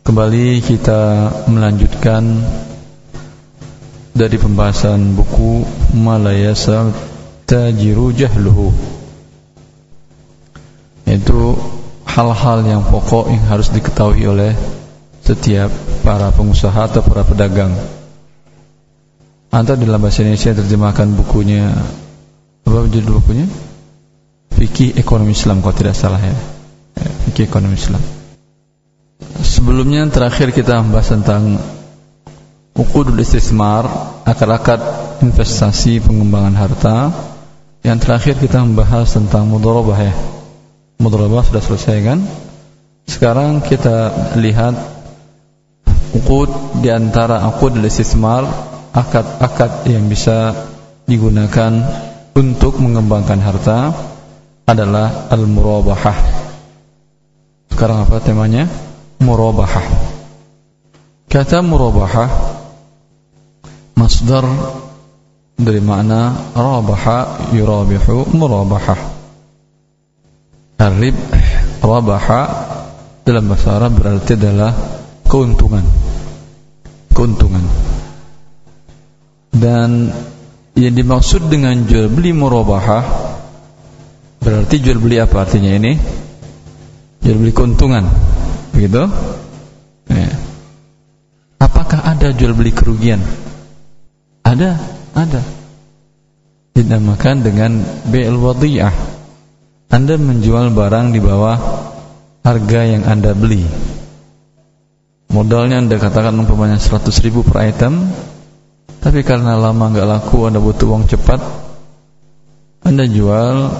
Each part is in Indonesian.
Kembali kita melanjutkan dari pembahasan buku Malayasa Tajiru Jahluhu Itu hal-hal yang pokok yang harus diketahui oleh setiap para pengusaha atau para pedagang. Atau dalam bahasa Indonesia terjemahkan bukunya Apa judul bukunya? Fikih Ekonomi Islam kalau tidak salah ya, Fikih Ekonomi Islam Sebelumnya terakhir kita membahas tentang Ukudul istismar Akar-akar investasi pengembangan harta. Yang terakhir kita membahas tentang mudorobah ya. Mudorobah sudah selesai kan? Sekarang kita lihat Ukud di antara ukudul istismar Akad-akad yang bisa digunakan Untuk mengembangkan harta Adalah Al-Murabahah. Sekarang apa temanya? Murabahah kata murabahah masdar dari makna rabaha yurabihu murabahah Arib rabaha dalam bahasa Arab berarti adalah keuntungan. Keuntungan. Dan yang dimaksud dengan jual beli murabahah berarti jual beli apa artinya ini? Jual beli keuntungan Begitu? Ya. Apakah ada jual beli kerugian? Ada, ada. Dinamakan dengan BL wadiyah. Anda menjual barang di bawah harga yang Anda beli. Modalnya Anda katakan umpamanya 100 ribu per item, tapi karena lama nggak laku, Anda butuh uang cepat, Anda jual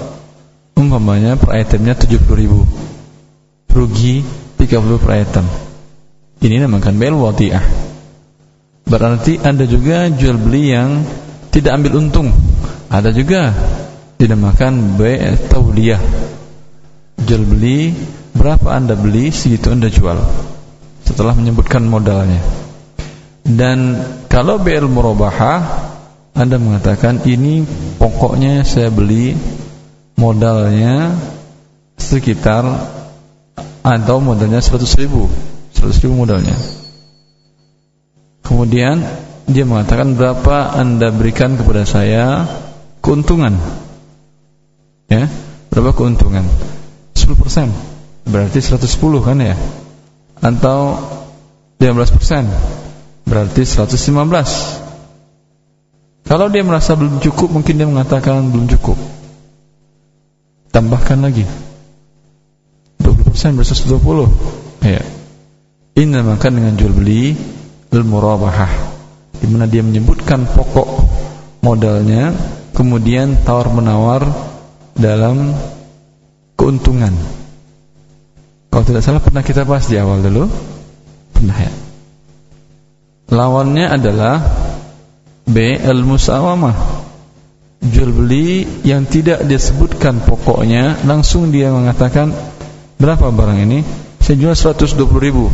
umpamanya per itemnya 70 ribu. Rugi 30 per. Ini namakan bel wadi'ah. Berarti Anda juga jual beli yang tidak ambil untung. Ada juga dinamakan bai' tauliyah. Jual beli berapa Anda beli segitu Anda jual. Setelah menyebutkan modalnya. Dan kalau BL murabahah Anda mengatakan ini pokoknya saya beli modalnya sekitar atau modalnya 100 ribu. 100 ribu modalnya. Kemudian dia mengatakan berapa anda berikan kepada saya keuntungan. Ya berapa keuntungan? 10% berarti 110 kan ya? Atau 15% berarti 115 kalau dia merasa belum cukup mungkin dia mengatakan belum cukup. Tambahkan lagi 20% versus 20 ya ini namakan dengan jual beli al-murabahah di mana dia menyebutkan pokok modalnya kemudian tawar menawar dalam keuntungan. Kalau tidak salah pernah kita bahas di awal dulu? Pernah ya? Lawannya adalah B al-musawamah. Jual beli yang tidak disebutkan pokoknya langsung dia mengatakan Berapa barang ini? Saya jual 120 ribu.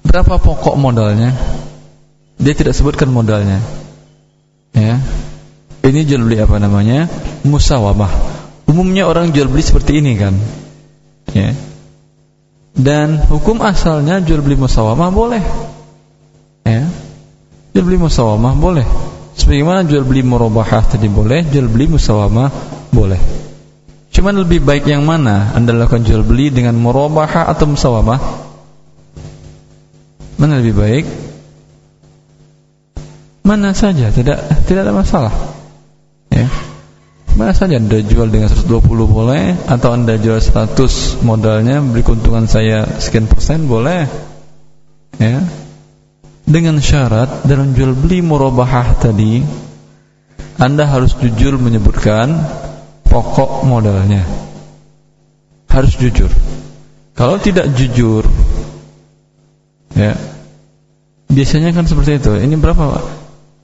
Berapa pokok modalnya? Dia tidak sebutkan modalnya. Ya. Ini jual beli apa namanya? Musawabah Umumnya orang jual beli seperti ini kan? Ya. Dan hukum asalnya jual beli musawamah boleh. Ya. Jual beli musawamah boleh. Sebagaimana jual beli murabahah tadi boleh Jual beli musawamah boleh Cuman lebih baik yang mana? Anda lakukan jual beli dengan murabahah atau musawamah? Mana lebih baik? Mana saja, tidak tidak ada masalah. Ya. Mana saja Anda jual dengan 120 boleh atau Anda jual 100 modalnya beri keuntungan saya sekian persen boleh. Ya. Dengan syarat dalam jual beli murabahah tadi Anda harus jujur menyebutkan pokok modalnya. Harus jujur. Kalau tidak jujur ya biasanya kan seperti itu. Ini berapa Pak?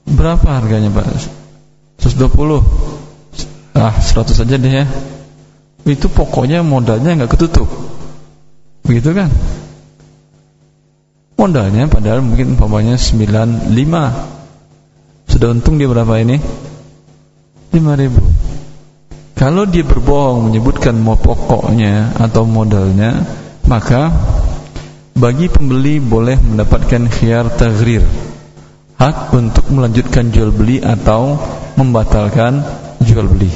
berapa harganya Pak? 120 ah 100 saja deh ya. Itu pokoknya modalnya nggak ketutup. Begitu kan? Modalnya padahal mungkin umpamanya 95 sudah untung dia berapa ini? 5000 kalau dia berbohong menyebutkan pokoknya atau modalnya, maka bagi pembeli boleh mendapatkan khiyar taghrir. Hak untuk melanjutkan jual beli atau membatalkan jual beli.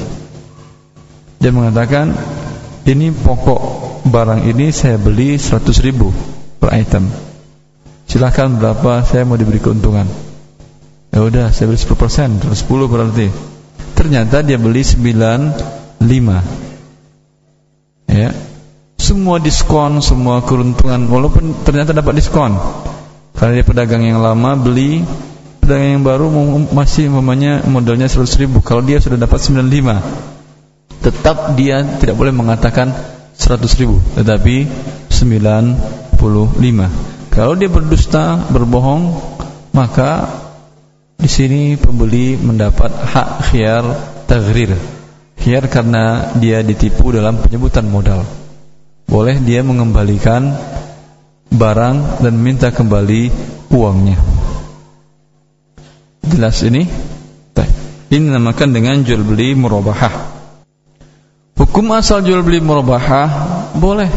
Dia mengatakan ini pokok barang ini saya beli 100 ribu per item. Silahkan berapa saya mau diberi keuntungan. Ya udah saya beli 10% terus 10 berarti. Ternyata dia beli 95 ya. Semua diskon semua keuntungan walaupun ternyata dapat diskon. Karena dia pedagang yang lama beli pedagang yang baru masih mamanya modalnya 100 ribu. Kalau dia sudah dapat 95 tetap dia tidak boleh mengatakan 100 ribu tetapi 95 kalau dia berdusta berbohong maka di sini pembeli mendapat hak khiar taghrir khiar karena dia ditipu dalam penyebutan modal boleh dia mengembalikan barang dan minta kembali uangnya. Jelas ini? Ini dinamakan dengan jual beli murabahah. Hukum asal jual beli murabahah boleh.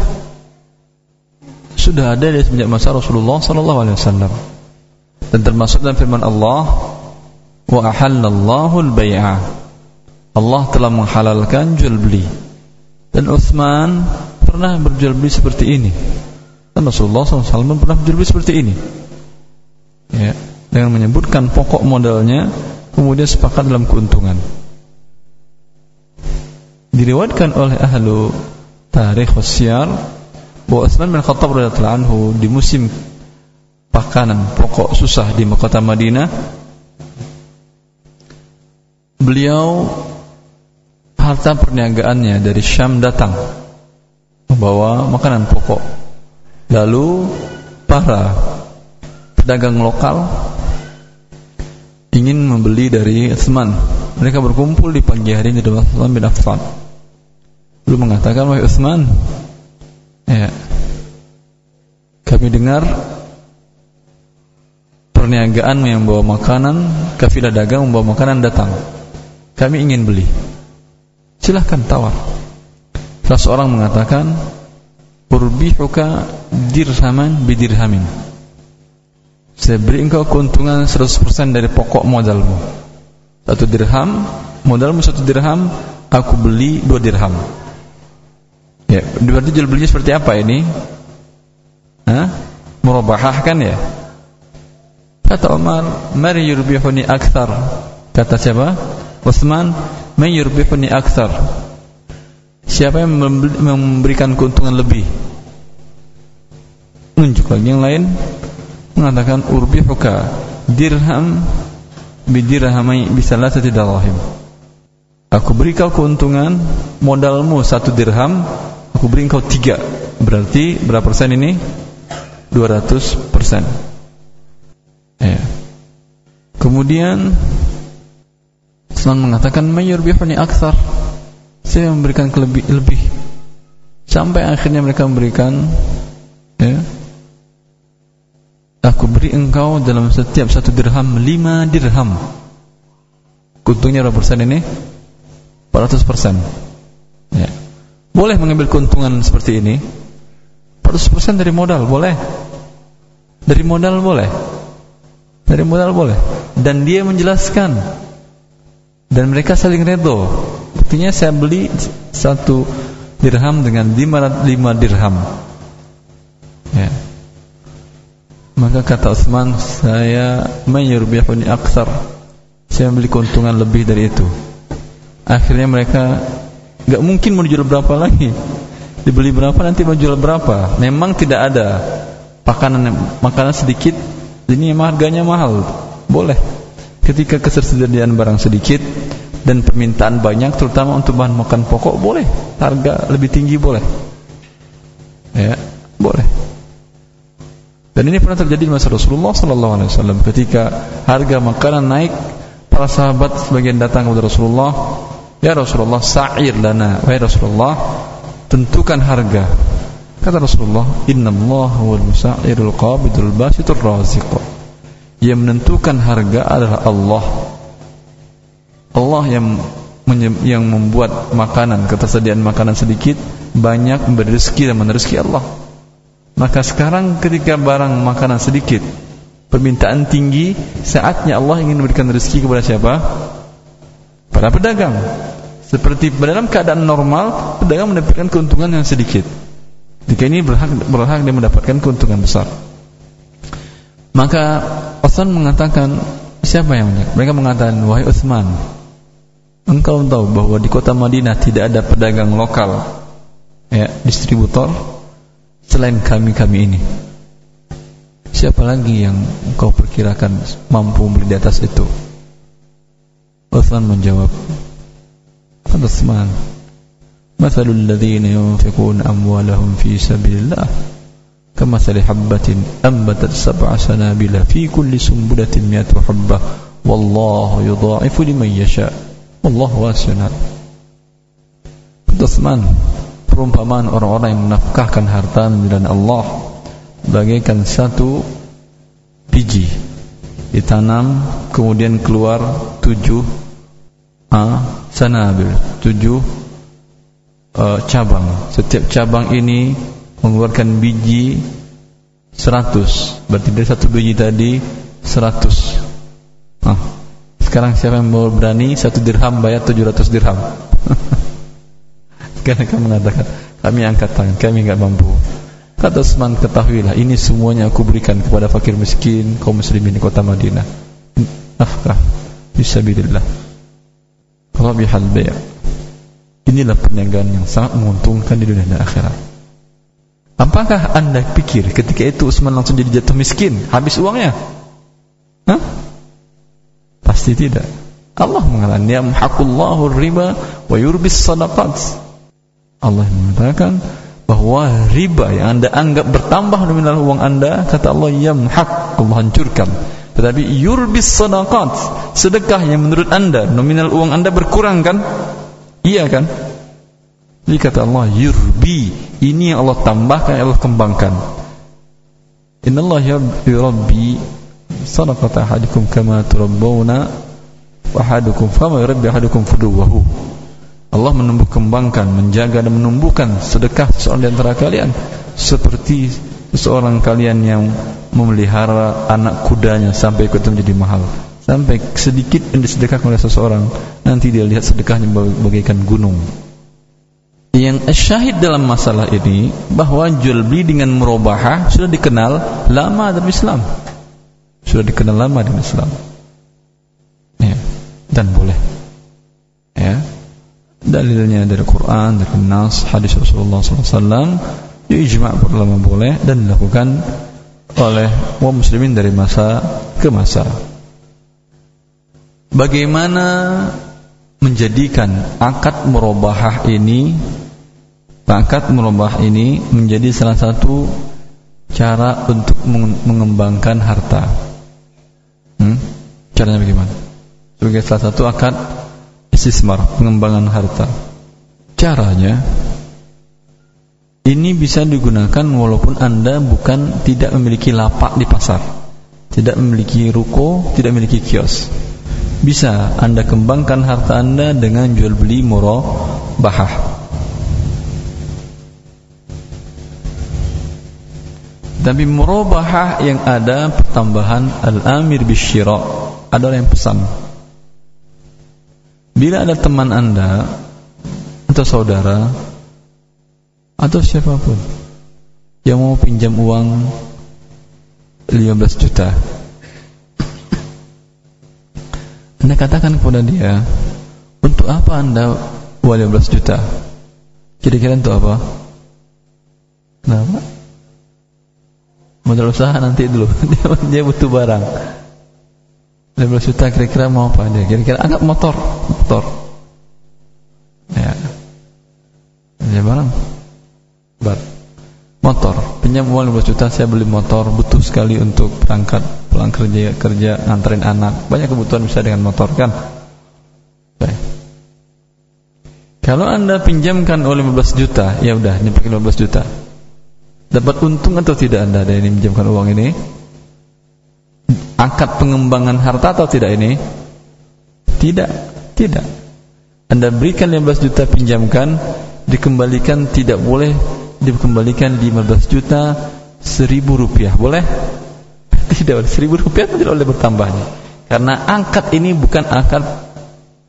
Sudah ada dari sejak masa Rasulullah sallallahu alaihi wasallam. Dan termasuk dalam firman Allah, "Wa ahallallahu al-bai'a." Allah telah menghalalkan jual beli. Dan Utsman pernah berjual beli seperti ini. Dan Rasulullah SAW pernah berjual beli seperti ini. Ya, dengan menyebutkan pokok modalnya kemudian sepakat dalam keuntungan. Diriwayatkan oleh ahlu tarikh wasyar bahwa Utsman bin Khattab radhiyallahu anhu di musim pakanan pokok susah di kota Madinah beliau harta perniagaannya dari Syam datang membawa makanan pokok. Lalu para pedagang lokal ingin membeli dari Utsman. Mereka berkumpul di pagi hari di rumah Utsman bin Affan. Lalu mengatakan, "Wahai Utsman, ya, kami dengar perniagaan yang membawa makanan, kafilah dagang membawa makanan datang. Kami ingin beli. Silahkan tawar." Salah seorang mengatakan Urbihuka dirhaman bidirhamin Saya beri engkau keuntungan 100% dari pokok modalmu Satu dirham Modalmu satu dirham Aku beli dua dirham Ya, berarti jual belinya seperti apa ini? Hah? Murabahah kan ya? Kata Umar, "Mari yurbihuni akthar." Kata siapa? Utsman, "Man yurbihuni akthar?" Siapa yang memberikan keuntungan lebih? Menunjuk lagi yang lain mengatakan urbihuka dirham bidirhamai bisalasati darahim. Aku beri kau keuntungan modalmu satu dirham, aku beri kau tiga. Berarti berapa persen ini? 200 persen. Ya. Kemudian Usman mengatakan mayurbihuni akthar saya memberikan kelebih lebih. Sampai akhirnya mereka memberikan ya aku beri engkau dalam setiap satu dirham lima dirham. Kuntungnya berapa persen ini? 400 persen. Ya. boleh mengambil keuntungan seperti ini? 400 persen dari modal boleh. Dari modal boleh. Dari modal boleh. Dan dia menjelaskan dan mereka saling redo Buktinya saya beli satu dirham dengan lima, lima dirham. Ya. Maka kata Utsman, saya mayurbihuni aksar. Saya beli keuntungan lebih dari itu. Akhirnya mereka nggak mungkin mau dijual berapa lagi. Dibeli berapa nanti mau jual berapa. Memang tidak ada makanan makanan sedikit ini harganya mahal. Boleh. Ketika ketersediaan barang sedikit, dan permintaan banyak terutama untuk bahan makan pokok boleh. Harga lebih tinggi boleh. Ya boleh. Dan ini pernah terjadi di masa Rasulullah sallallahu alaihi wasallam. Ketika harga makanan naik para sahabat sebagian datang kepada Rasulullah ya Rasulullah sa'ir lana. Wahai Rasulullah tentukan harga. Kata Rasulullah innallaha wal musa'irul qabidul basitur raziq yang menentukan harga adalah Allah Allah yang yang membuat makanan ketersediaan makanan sedikit banyak memberi rezeki dan meneruskan Allah Maka sekarang ketika barang makanan sedikit, permintaan tinggi, saatnya Allah ingin memberikan rezeki kepada siapa? Para pedagang. Seperti dalam keadaan normal, pedagang mendapatkan keuntungan yang sedikit. Jika ini berhak berhak dia mendapatkan keuntungan besar. Maka Utsman mengatakan, siapa yang banyak? Mereka mengatakan, wahai Utsman, engkau tahu bahwa di kota Madinah tidak ada pedagang lokal, ya, distributor selain kami-kami ini. Siapa lagi yang kau perkirakan mampu membeli di atas itu? Uthman menjawab, Uthman, مثل الذين ينفقون أموالهم في سبيل الله كمثل حبة أنبتت سبع سنابل في كل سنبلة مئة حبة والله يضاعف لمن يشاء والله واسع Uthman perumpamaan orang-orang yang menafkahkan harta dan Allah bagaikan satu biji ditanam kemudian keluar tujuh uh, sanabil tujuh uh, cabang setiap cabang ini mengeluarkan biji seratus berarti dari satu biji tadi seratus ah, sekarang siapa yang mau berani satu dirham bayar tujuh ratus dirham Karena kamu mengatakan kami angkat tangan, kami enggak mampu. Kata Utsman, ketahuilah ini semuanya aku berikan kepada fakir miskin kaum muslimin di kota Madinah. Nafkah fisabilillah. Rabihal bay'. Inilah perniagaan yang sangat menguntungkan di dunia dan akhirat. Apakah anda pikir ketika itu Utsman langsung jadi jatuh miskin, habis uangnya? Hah? Pasti tidak. Allah mengatakan, "Yamhaqullahu riba wa yurbis sadaqat." Allah mengatakan bahwa riba yang anda anggap bertambah nominal uang anda kata Allah yamhaq Allah hancurkan tetapi yurbis sadaqat sedekah yang menurut anda nominal uang anda berkurang kan iya kan jadi kata Allah yurbi. Ini yang Allah tambahkan yang Allah kembangkan. Innallaha yurabbi sadaqata ahadikum kama turabbawna wa ahadukum fama yurabbi ahadukum fuduwahu. Allah menumbuh kembangkan, menjaga dan menumbuhkan sedekah seorang di antara kalian. Seperti seorang kalian yang memelihara anak kudanya sampai ikut menjadi mahal. Sampai sedikit yang disedekahkan oleh seseorang, nanti dia lihat sedekahnya bagaikan gunung. Yang syahid dalam masalah ini bahwa jual beli dengan merubah sudah dikenal lama dalam Islam. Sudah dikenal lama dalam Islam. Ya, dan boleh. Ya, dalilnya dari Quran, dari Nas, hadis Rasulullah SAW, ijma' ulama boleh dan dilakukan oleh kaum muslimin dari masa ke masa. Bagaimana menjadikan akad murabahah ini akad murabah ini menjadi salah satu cara untuk mengembangkan harta. Hmm? Caranya bagaimana? Sebagai salah satu akad istismar, pengembangan harta. Caranya ini bisa digunakan walaupun Anda bukan tidak memiliki lapak di pasar, tidak memiliki ruko, tidak memiliki kios. Bisa Anda kembangkan harta Anda dengan jual beli bahah. Tapi murabahah yang ada pertambahan al-amir bisyira adalah yang pesan Bila ada teman anda Atau saudara Atau siapa pun Yang mau pinjam uang 15 juta Anda katakan kepada dia Untuk apa anda uang 15 juta Kira-kira untuk apa Kenapa Modal usaha nanti dulu Dia butuh barang 15 juta kira-kira mau apa dia? Kira-kira anggap motor, motor. Ya. Ya barang. Motor. Pinjam uang 15 juta saya beli motor, butuh sekali untuk berangkat pulang kerja kerja nganterin anak. Banyak kebutuhan bisa dengan motor kan? Baik. Kalau Anda pinjamkan oleh 15 juta, ya udah, pakai 15 juta. Dapat untung atau tidak Anda dari ini pinjamkan uang ini? akad pengembangan harta atau tidak ini? Tidak, tidak. Anda berikan 15 juta pinjamkan, dikembalikan tidak boleh dikembalikan di 15 juta seribu rupiah. Boleh? Tidak boleh. Seribu rupiah tidak boleh bertambahnya. Karena angkat ini bukan angkat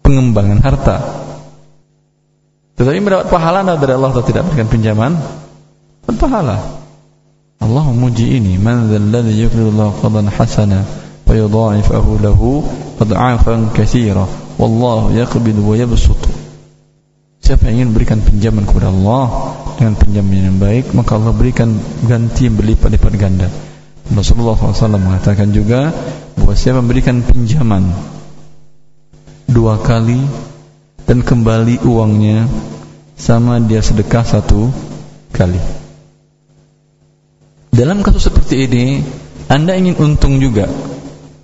pengembangan harta. Tetapi mendapat pahala dari Allah atau tidak berikan pinjaman. Berpahala Allah memuji ini. Man dzalladzi yuqridu Allah qadan hasana wa yudha'ifahu lahu ad'afan katsira. Wallahu yaqbidu wa yabsutu. Siapa yang ingin berikan pinjaman kepada Allah dengan pinjaman yang baik maka Allah berikan ganti yang berlipat-lipat ganda. Rasulullah SAW mengatakan juga bahwa siapa memberikan pinjaman dua kali dan kembali uangnya sama dia sedekah satu kali. Dalam kasus seperti ini Anda ingin untung juga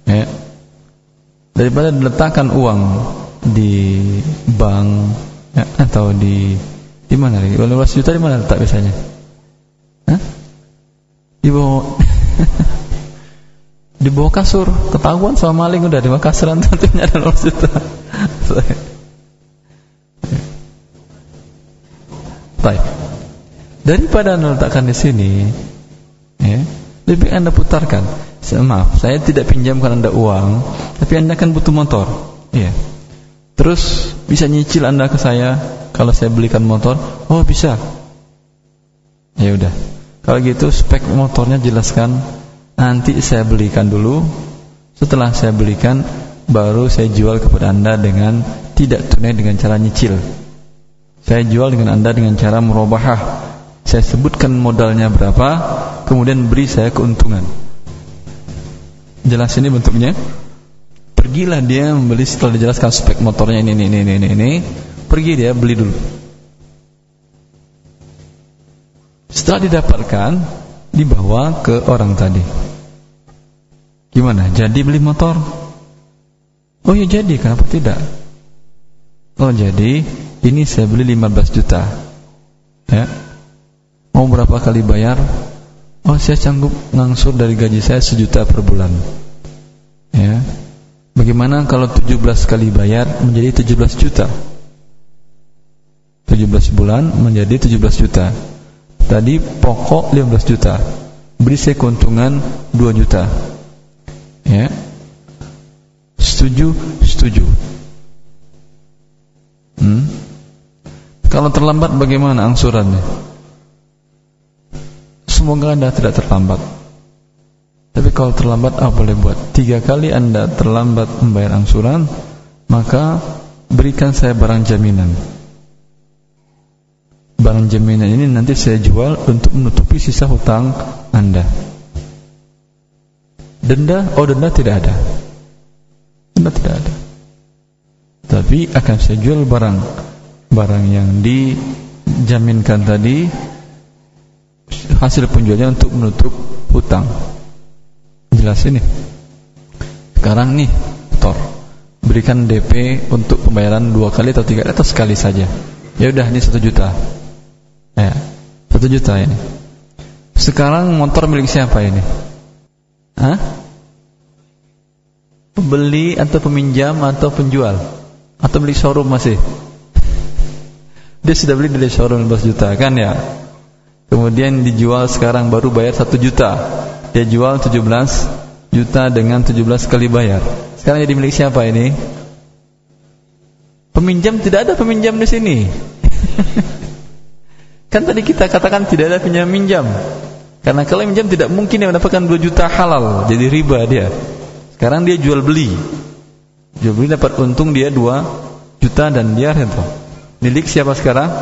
ya, Daripada diletakkan uang Di bank ya, Atau di Di mana lagi? 15 juta di mana letak biasanya? Hah? Di bawah Di bawah kasur Ketahuan sama maling udah di bawah kasur Tentunya ada 15 juta Baik Daripada Anda letakkan di sini ya, lebih anda putarkan maaf saya tidak pinjamkan anda uang tapi anda kan butuh motor ya terus bisa nyicil anda ke saya kalau saya belikan motor oh bisa. Ya udah. Kalau gitu spek motornya jelaskan. Nanti saya belikan dulu. Setelah saya belikan baru saya jual kepada anda dengan tidak tunai dengan cara nyicil. Saya jual dengan anda dengan cara merubah saya sebutkan modalnya berapa kemudian beri saya keuntungan. Jelas ini bentuknya? Pergilah dia membeli setelah dijelaskan spek motornya ini ini ini ini ini pergi dia beli dulu. Setelah didapatkan dibawa ke orang tadi. Gimana? Jadi beli motor? Oh ya jadi. Kenapa tidak? Oh jadi ini saya beli 15 juta. Ya. Mau berapa kali bayar? Oh saya sanggup ngangsur dari gaji saya sejuta per bulan. Ya. Bagaimana kalau 17 kali bayar menjadi 17 juta 17 bulan menjadi 17 juta. Tadi pokok 15 juta. Beri saya keuntungan 2 juta. Ya. Setuju? Setuju. Hmm? Kalau terlambat bagaimana angsurannya? Semoga anda tidak terlambat. Tapi kalau terlambat apa boleh buat. Tiga kali anda terlambat membayar angsuran Maka berikan saya barang jaminan Barang jaminan ini nanti saya jual Untuk menutupi sisa hutang anda Denda, oh denda tidak ada Denda tidak ada Tapi akan saya jual barang Barang yang dijaminkan tadi hasil penjualnya untuk menutup hutang. Jelas ini. Sekarang nih, Tor, berikan DP untuk pembayaran dua kali atau tiga atau sekali saja. Ya udah, ini satu juta. Ya, satu juta ini. Sekarang motor milik siapa ini? Hah? Pembeli atau peminjam atau penjual? Atau beli showroom masih? Dia sudah beli dari showroom 12 juta kan ya? Kemudian dijual sekarang baru bayar 1 juta. Dia jual 17 juta dengan 17 kali bayar. Sekarang jadi milik siapa ini? Peminjam tidak ada peminjam di sini. kan tadi kita katakan tidak ada pinjam minjam. Karena kalau minjam tidak mungkin dia mendapatkan 2 juta halal, jadi riba dia. Sekarang dia jual beli. Jual beli dapat untung dia 2 juta dan dia itu. Milik siapa sekarang?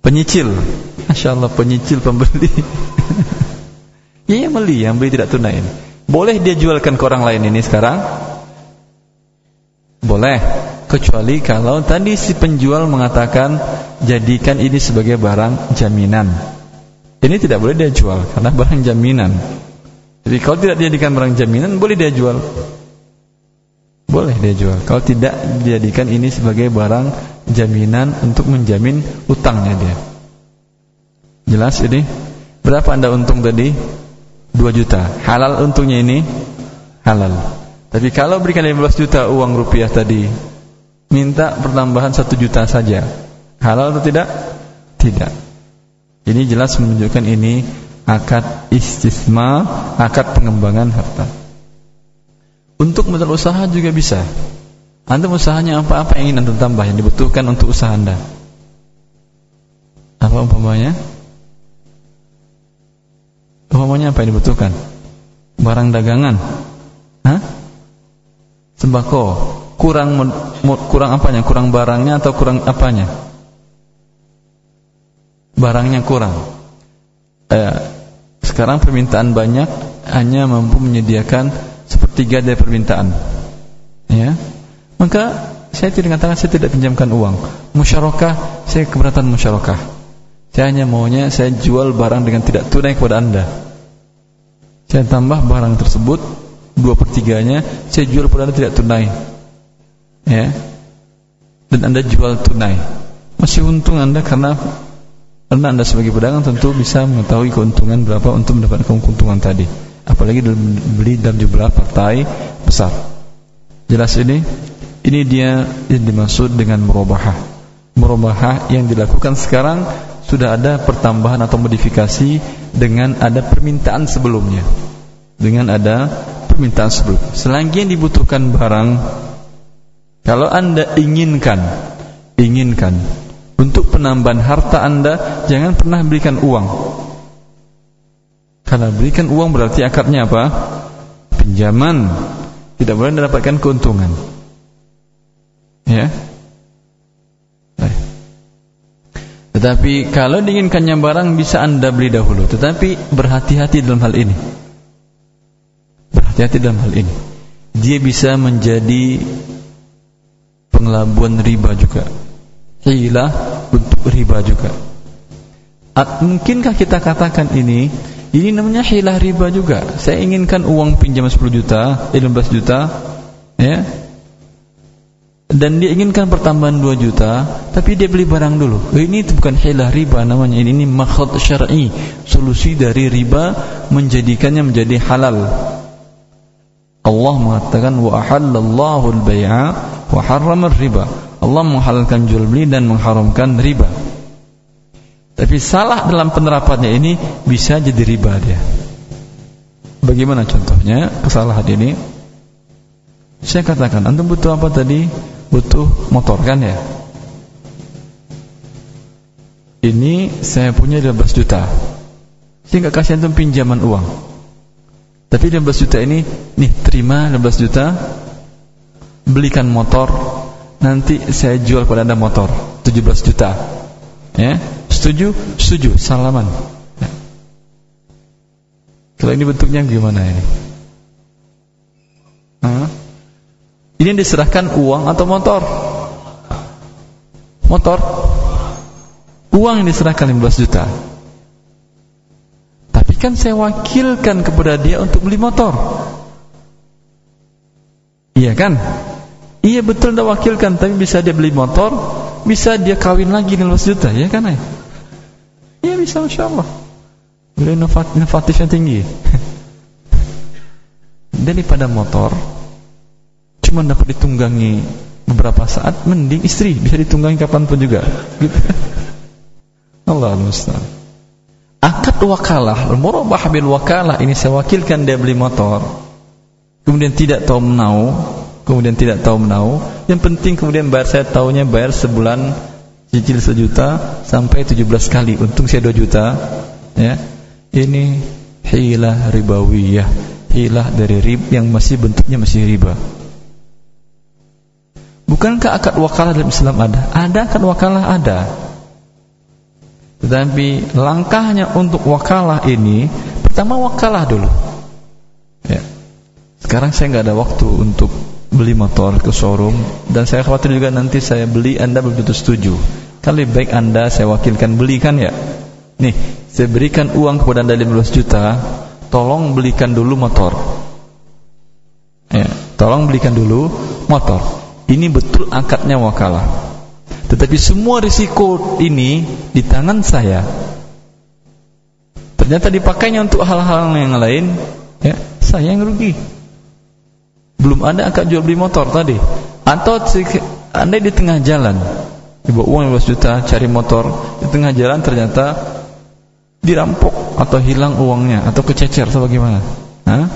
Penyicil Masya Allah penyicil pembeli Ya yang beli Yang beli tidak tunai Boleh dia jualkan ke orang lain ini sekarang Boleh Kecuali kalau tadi si penjual mengatakan Jadikan ini sebagai barang jaminan Ini tidak boleh dia jual Karena barang jaminan Jadi kalau tidak dijadikan barang jaminan Boleh dia jual boleh dia jual. Kalau tidak dijadikan ini sebagai barang jaminan untuk menjamin utangnya dia. Jelas ini? Berapa Anda untung tadi? 2 juta. Halal untungnya ini? Halal. Tapi kalau berikan 15 juta uang rupiah tadi, minta pertambahan 1 juta saja. Halal atau tidak? Tidak. Ini jelas menunjukkan ini akad istisma, akad pengembangan harta. Untuk modal usaha juga bisa. Anda usahanya apa-apa yang ingin Anda tambah yang dibutuhkan untuk usaha Anda. Apa umpamanya? Umpamanya apa yang dibutuhkan? Barang dagangan. Hah? Sembako. Kurang kurang apanya? Kurang barangnya atau kurang apanya? Barangnya kurang. Eh, sekarang permintaan banyak hanya mampu menyediakan sepertiga dari permintaan. Ya. Maka saya tidak katakan saya tidak pinjamkan uang. Musyarakah, saya keberatan musyarakah. Saya hanya maunya saya jual barang dengan tidak tunai kepada anda. Saya tambah barang tersebut dua pertiganya saya jual kepada tidak tunai. Ya. Dan anda jual tunai. Masih untung anda karena karena anda sebagai pedagang tentu bisa mengetahui keuntungan berapa untuk mendapatkan keuntungan tadi. Apalagi beli dalam jumlah partai besar. Jelas ini? Ini dia yang dimaksud dengan merubahah. Merubahah yang dilakukan sekarang sudah ada pertambahan atau modifikasi dengan ada permintaan sebelumnya. Dengan ada permintaan sebelum. Selagi yang dibutuhkan barang, kalau anda inginkan, inginkan untuk penambahan harta anda, jangan pernah berikan uang. Karena berikan uang berarti akarnya apa? Pinjaman. Tidak boleh mendapatkan keuntungan. Ya. Tetapi kalau diinginkannya barang bisa anda beli dahulu. Tetapi berhati-hati dalam hal ini. Berhati-hati dalam hal ini. Dia bisa menjadi pengelabuan riba juga. Hilah untuk riba juga. At, mungkinkah kita katakan ini ini namanya hilah riba juga. Saya inginkan uang pinjam 10 juta, 15 juta, ya dan dia inginkan pertambahan 2 juta tapi dia beli barang dulu ini bukan hilah riba namanya ini, ini makhad syar'i solusi dari riba menjadikannya menjadi halal Allah mengatakan wa ahallallahu al-bai'a wa harrama riba. Allah menghalalkan jual beli dan mengharamkan riba. Tapi salah dalam penerapannya ini bisa jadi riba dia. Bagaimana contohnya kesalahan ini? Saya katakan antum butuh apa tadi? Butuh motor kan ya? Ini saya punya 15 juta. Saya nggak kasih antum pinjaman uang. Tapi 15 juta ini nih terima 15 juta belikan motor nanti saya jual pada anda motor 17 juta ya setuju setuju salaman ya. kalau ini bentuknya gimana ini Hah? Ini diserahkan uang atau motor? Motor. Uang yang diserahkan 15 juta. Tapi kan saya wakilkan kepada dia untuk beli motor. Iya kan? Iya betul dah wakilkan, tapi bisa dia beli motor, bisa dia kawin lagi 15 juta, ya kan? Iya bisa, masya Allah. Beliau inovatifnya tinggi. Daripada motor, cuma dapat ditunggangi beberapa saat mending istri bisa ditunggangi kapan pun juga gitu Allah musta'an akad wakalah murabah bil wakalah ini saya wakilkan dia beli motor kemudian tidak tahu menau kemudian tidak tahu menau yang penting kemudian bayar saya tahunya bayar sebulan cicil sejuta sampai 17 kali untung saya 2 juta ya ini hilah ribawiyah hilah dari rib yang masih bentuknya masih riba Bukankah akad wakalah dalam Islam ada? Ada akad wakalah ada. Tetapi langkahnya untuk wakalah ini pertama wakalah dulu. Ya. Sekarang saya nggak ada waktu untuk beli motor ke showroom dan saya khawatir juga nanti saya beli Anda belum tentu setuju. Kali baik Anda saya wakilkan belikan ya. Nih, saya berikan uang kepada Anda 15 juta, tolong belikan dulu motor. Ya, tolong belikan dulu motor. Ini betul akadnya wakalah. Tetapi semua risiko ini di tangan saya. Ternyata dipakainya untuk hal-hal yang lain, ya, saya yang rugi. Belum ada akad jual beli motor tadi. Atau Anda di tengah jalan, ibu uang 15 juta cari motor, di tengah jalan ternyata dirampok atau hilang uangnya atau kececer atau bagaimana? Hah?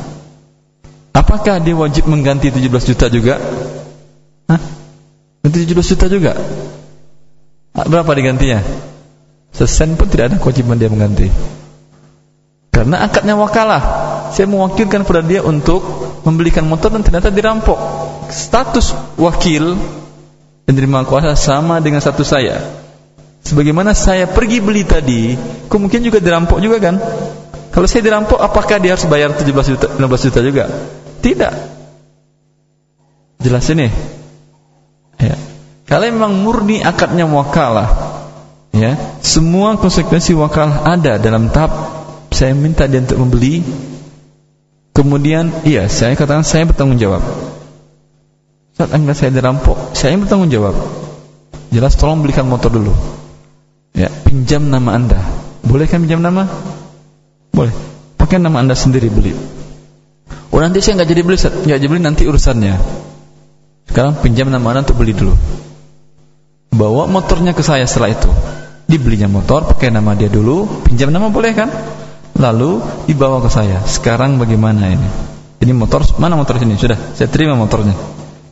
Apakah dia wajib mengganti 17 juta juga? Ganti 17 juta juga? Berapa digantinya? Sesen pun tidak ada kewajiban dia mengganti. Karena akadnya wakalah. Saya mewakilkan pada dia untuk membelikan motor dan ternyata dirampok. Status wakil penerima kuasa sama dengan satu saya. Sebagaimana saya pergi beli tadi, kemungkinan juga dirampok juga kan? Kalau saya dirampok, apakah dia harus bayar 17 juta, 15 juta juga? Tidak. Jelas ini. Ya. Kalau memang murni akadnya wakalah, ya, semua konsekuensi wakalah ada dalam tahap saya minta dia untuk membeli. Kemudian, iya, saya katakan saya bertanggung jawab. Saat anda saya dirampok, saya bertanggung jawab. Jelas tolong belikan motor dulu. Ya, pinjam nama anda. Boleh kan pinjam nama? Boleh. Pakai nama anda sendiri beli. Oh nanti saya nggak jadi beli, nggak jadi beli nanti urusannya. Sekarang pinjam nama anda untuk beli dulu. Bawa motornya ke saya setelah itu. Dibelinya motor, pakai nama dia dulu, pinjam nama boleh kan? Lalu dibawa ke saya. Sekarang bagaimana ini? Ini motor, mana motor sini? Sudah, saya terima motornya.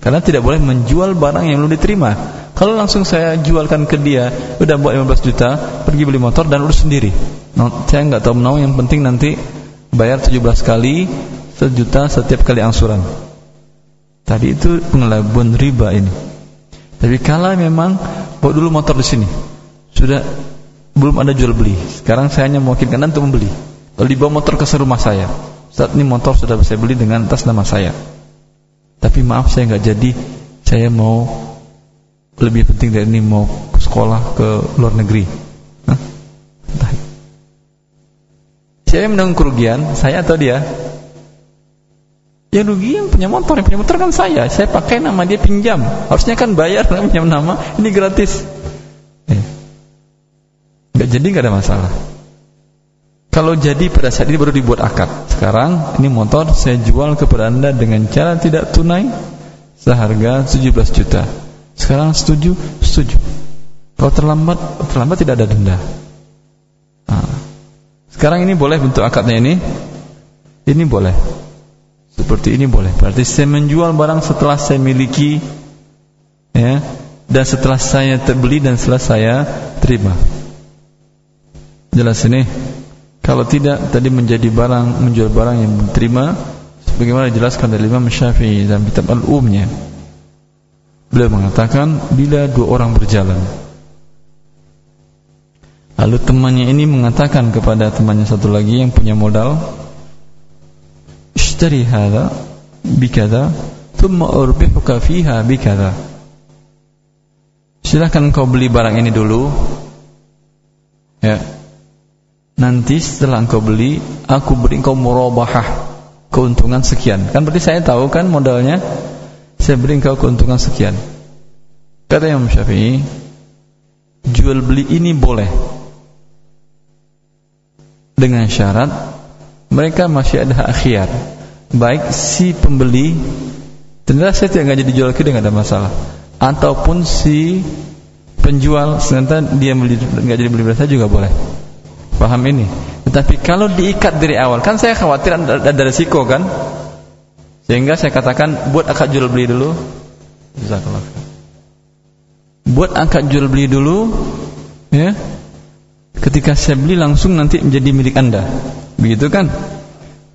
Karena tidak boleh menjual barang yang belum diterima. Kalau langsung saya jualkan ke dia, udah buat 15 juta, pergi beli motor dan urus sendiri. No, saya nggak tahu menau, yang penting nanti bayar 17 kali sejuta setiap kali angsuran. Tadi itu pengelabuan riba ini. Tapi kalau memang bawa dulu motor di sini, sudah belum ada jual beli. Sekarang saya hanya mewakilkan untuk membeli. Dibawa motor ke rumah saya, saat ini motor sudah saya beli dengan atas nama saya. Tapi maaf saya nggak jadi, saya mau lebih penting dari ini mau ke sekolah ke luar negeri. Hah? Yang menanggung kerugian saya atau dia? Yang rugi yang punya motor. Yang punya motor kan saya. Saya pakai nama dia pinjam. Harusnya kan bayar pinjam nama. Ini gratis. Eh. nggak jadi nggak ada masalah kalau jadi pada saat ini baru dibuat akad sekarang ini motor saya jual kepada anda dengan cara tidak tunai seharga 17 juta sekarang setuju? Setuju. Kalau terlambat, terlambat tidak ada denda. Nah. Sekarang ini boleh bentuk akadnya ini? Ini boleh. Seperti ini boleh. Berarti saya menjual barang setelah saya miliki, ya, dan setelah saya terbeli dan setelah saya terima. Jelas ini. Kalau tidak, tadi menjadi barang, menjual barang yang diterima, bagaimana dijelaskan dari Imam Syafi'i dalam kitab Al-Umnya. Beliau mengatakan bila dua orang berjalan Lalu temannya ini mengatakan kepada temannya satu lagi yang punya modal Ishtari hadha bikada Thumma urbihuka fiha bikada Silahkan kau beli barang ini dulu. Ya Nanti setelah engkau beli Aku beri engkau murabahah Keuntungan sekian Kan berarti saya tahu kan modalnya saya beri engkau keuntungan sekian. Kata Imam Syafi'i, jual beli ini boleh. Dengan syarat mereka masih ada akhir. Baik si pembeli ternyata saya tidak jadi jual dia nggak ada masalah. Ataupun si penjual ternyata dia nggak jadi beli saya juga boleh. Paham ini? Tetapi kalau diikat dari awal, kan saya khawatir ada, ada resiko kan? Sehingga saya katakan buat akad jual beli dulu. Jazakallah. Buat akad jual beli dulu ya. Ketika saya beli langsung nanti menjadi milik Anda. Begitu kan?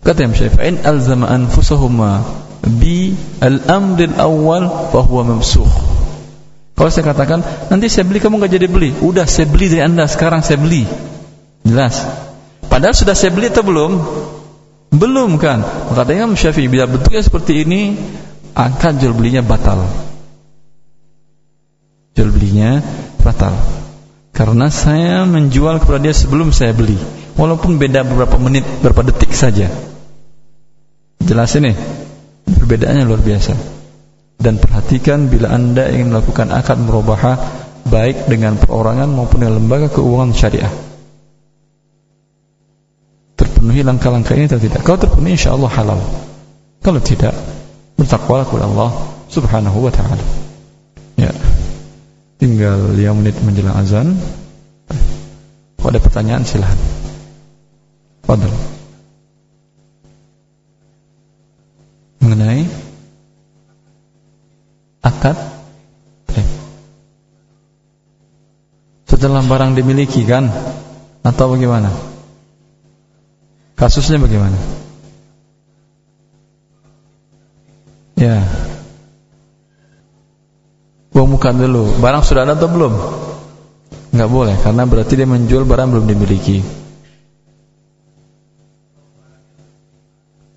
Kata Imam Syafi'i, alzama anfusahuma bi al-amr al-awwal fa huwa mamsukh. Kalau saya katakan, nanti saya beli kamu enggak jadi beli. Udah saya beli dari Anda, sekarang saya beli. Jelas. Padahal sudah saya beli atau belum? Belum kan? Kata Imam Syafi'i bila bentuknya seperti ini akan jual belinya batal. Jual belinya batal. Karena saya menjual kepada dia sebelum saya beli. Walaupun beda beberapa menit, beberapa detik saja. Jelas ini. Perbedaannya luar biasa. Dan perhatikan bila Anda ingin melakukan akad merubah baik dengan perorangan maupun dengan lembaga keuangan syariah terpenuhi langkah-langkah ini atau tidak? Kalau terpenuhi insya Allah halal. Kalau tidak bertakwalah kepada Allah subhanahu wa ta'ala. Ya. Tinggal 5 menit menjelang azan. Kalau ada pertanyaan silahkan Fadal. Mengenai akad. Eh. setelah barang dimiliki kan? Atau bagaimana? Kasusnya bagaimana? Ya. Muka dulu. Barang sudah ada atau belum? Enggak boleh karena berarti dia menjual barang belum dimiliki.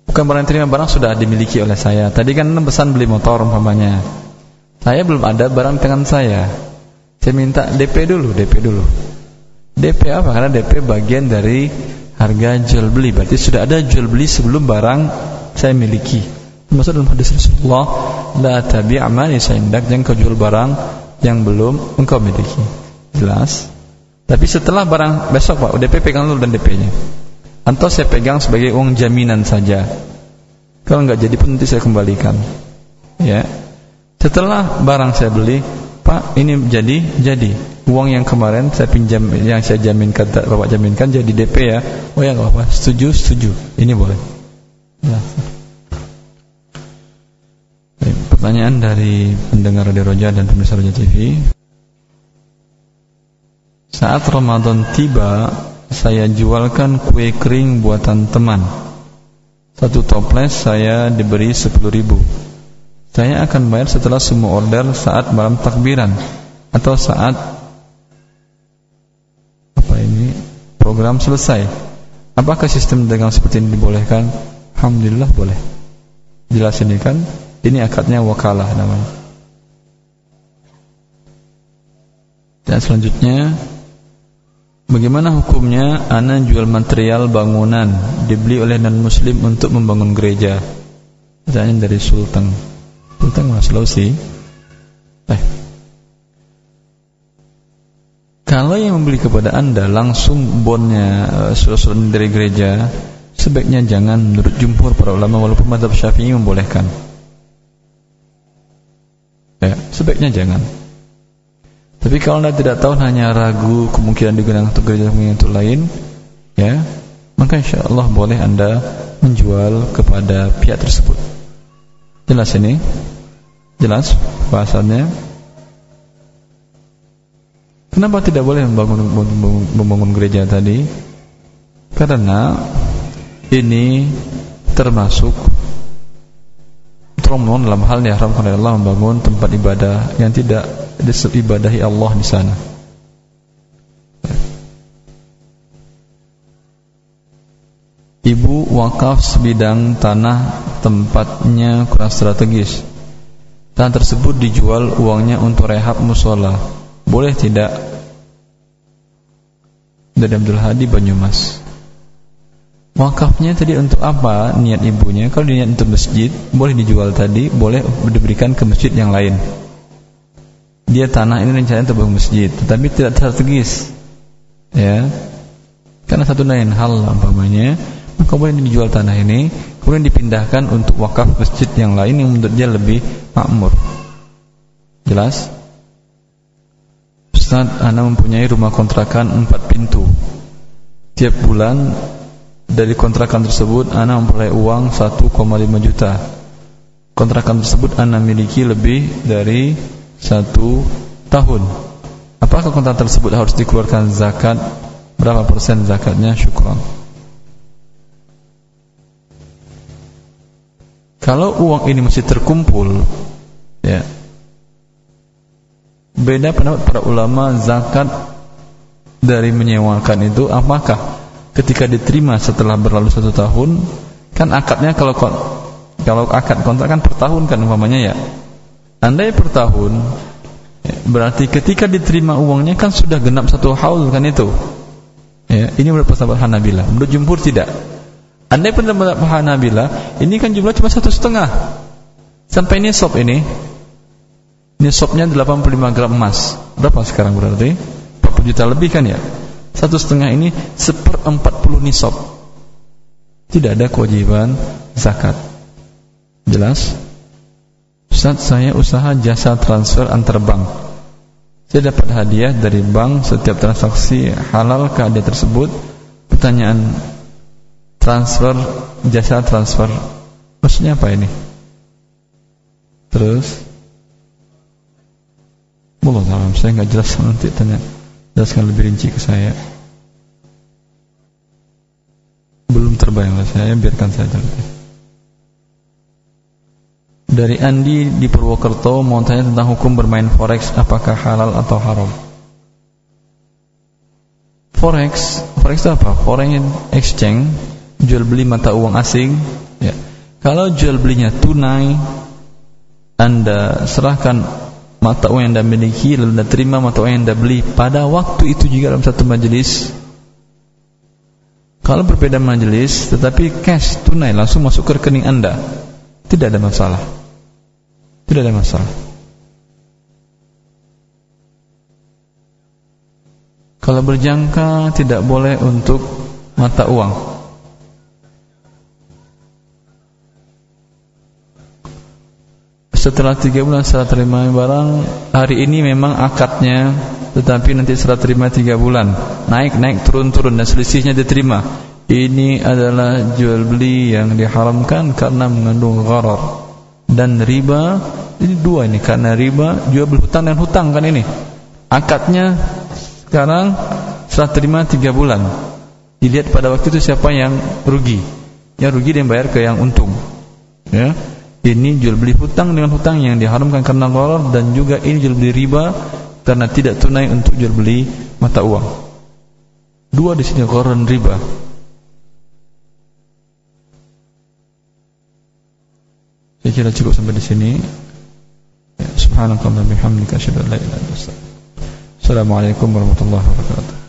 Bukan barang terima barang sudah dimiliki oleh saya. Tadi kan pesan beli motor umpamanya. Saya belum ada barang tangan saya. Saya minta DP dulu, DP dulu. DP apa? Karena DP bagian dari harga jual beli. Berarti sudah ada jual beli sebelum barang saya miliki. Maksud dalam hadis Rasulullah, la tabi' ma indak jangan kau jual barang yang belum engkau miliki. Jelas? Tapi setelah barang besok Pak, DP pegang dulu dan DP-nya. Atau saya pegang sebagai uang jaminan saja. Kalau enggak jadi pun nanti saya kembalikan. Ya. Setelah barang saya beli, Pak, ini jadi jadi uang yang kemarin saya pinjam yang saya jaminkan Bapak jaminkan jadi DP ya. Oh ya apa, setuju, setuju. Ini boleh. Ya. Pertanyaan dari pendengar Radio Roja dan pemirsa Roja TV. Saat Ramadan tiba, saya jualkan kue kering buatan teman. Satu toples saya diberi 10 ribu. Saya akan bayar setelah semua order saat malam takbiran atau saat apa ini program selesai. Apakah sistem dagang seperti ini dibolehkan? Alhamdulillah boleh. Jelas ini kan ini akadnya wakalah namanya. Dan selanjutnya Bagaimana hukumnya anak jual material bangunan dibeli oleh non muslim untuk membangun gereja? Pertanyaan dari Sultan. Sultan Mas Sulawesi. Eh. Kalau yang membeli kepada anda langsung bonnya uh, surat-surat dari gereja, sebaiknya jangan menurut jumhur para ulama walaupun madhab syafi'i membolehkan. Ya, sebaiknya jangan. Tapi kalau anda tidak tahu hanya ragu kemungkinan digunakan untuk gereja kemungkinan untuk lain, ya, maka insya Allah boleh anda menjual kepada pihak tersebut. Jelas ini? Jelas bahasannya? Kenapa tidak boleh membangun, membangun gereja tadi? Karena ini termasuk Tolong dalam hal yang diharamkan oleh Allah membangun tempat ibadah yang tidak disibadahi Allah di sana. Ibu wakaf sebidang tanah tempatnya kurang strategis. Tanah tersebut dijual uangnya untuk rehab musola. Boleh tidak? Dari Abdul Hadi Banyumas. Wakafnya tadi untuk apa niat ibunya? Kalau niat untuk masjid, boleh dijual tadi, boleh diberikan ke masjid yang lain. Dia tanah ini rencananya untuk masjid, tetapi tidak strategis. Ya. Karena satu lain hal umpamanya, boleh dijual tanah ini, kemudian dipindahkan untuk wakaf masjid yang lain yang menurut dia lebih makmur. Jelas? Ustaz, Anda mempunyai rumah kontrakan empat pintu. Tiap bulan dari kontrakan tersebut Ana memperoleh uang 1,5 juta kontrakan tersebut Ana miliki lebih dari satu tahun apakah kontrakan tersebut harus dikeluarkan zakat berapa persen zakatnya syukran kalau uang ini masih terkumpul ya beda pendapat para ulama zakat dari menyewakan itu apakah ketika diterima setelah berlalu satu tahun kan akadnya kalau kalau akad kontrak kan per tahun kan umpamanya ya. Andai per tahun ya, berarti ketika diterima uangnya kan sudah genap satu haul kan itu. Ya ini menurut pendapat Hanabila menurut jumhur tidak andai pendapat Hanabila ini kan jumlah cuma satu setengah sampai ini sop ini ini sopnya 85 gram emas berapa sekarang berarti 40 juta lebih kan ya satu setengah ini seperempat puluh nisab. Tidak ada kewajiban zakat. Jelas? Ustaz saya usaha jasa transfer antar bank. Saya dapat hadiah dari bank setiap transaksi halal ke hadiah tersebut. Pertanyaan transfer jasa transfer. Maksudnya apa ini? Terus? Allah saya nggak jelas nanti tanya jelaskan lebih rinci ke saya. Belum terbayang lah saya biarkan saja dari Andi di Purwokerto mau tanya tentang hukum bermain forex apakah halal atau haram? Forex forex itu apa? Foreign exchange jual beli mata uang asing ya kalau jual belinya tunai anda serahkan mata uang yang anda miliki lalu anda terima mata uang yang anda beli pada waktu itu juga dalam satu majelis kalau berbeda majelis tetapi cash tunai langsung masuk ke rekening Anda, tidak ada masalah. Tidak ada masalah. Kalau berjangka tidak boleh untuk mata uang. Setelah tiga bulan setelah terima barang Hari ini memang akadnya tetapi nanti setelah terima tiga bulan. Naik naik turun turun dan selisihnya diterima. Ini adalah jual beli yang diharamkan karena mengandung gharar dan riba. Ini dua ini karena riba jual beli hutang dan hutang kan ini. Akadnya sekarang setelah terima tiga bulan. Dilihat pada waktu itu siapa yang rugi. Yang rugi dia bayar ke yang untung. Ya ini jual beli hutang dengan hutang yang diharamkan karena gharar dan juga ini jual beli riba karena tidak tunai untuk jual beli mata uang. Dua di sini koran riba. Saya kira cukup sampai di sini. Ya, Subhanakallah bihamdika asyhadu an la ilaha illa anta Assalamualaikum warahmatullahi wabarakatuh.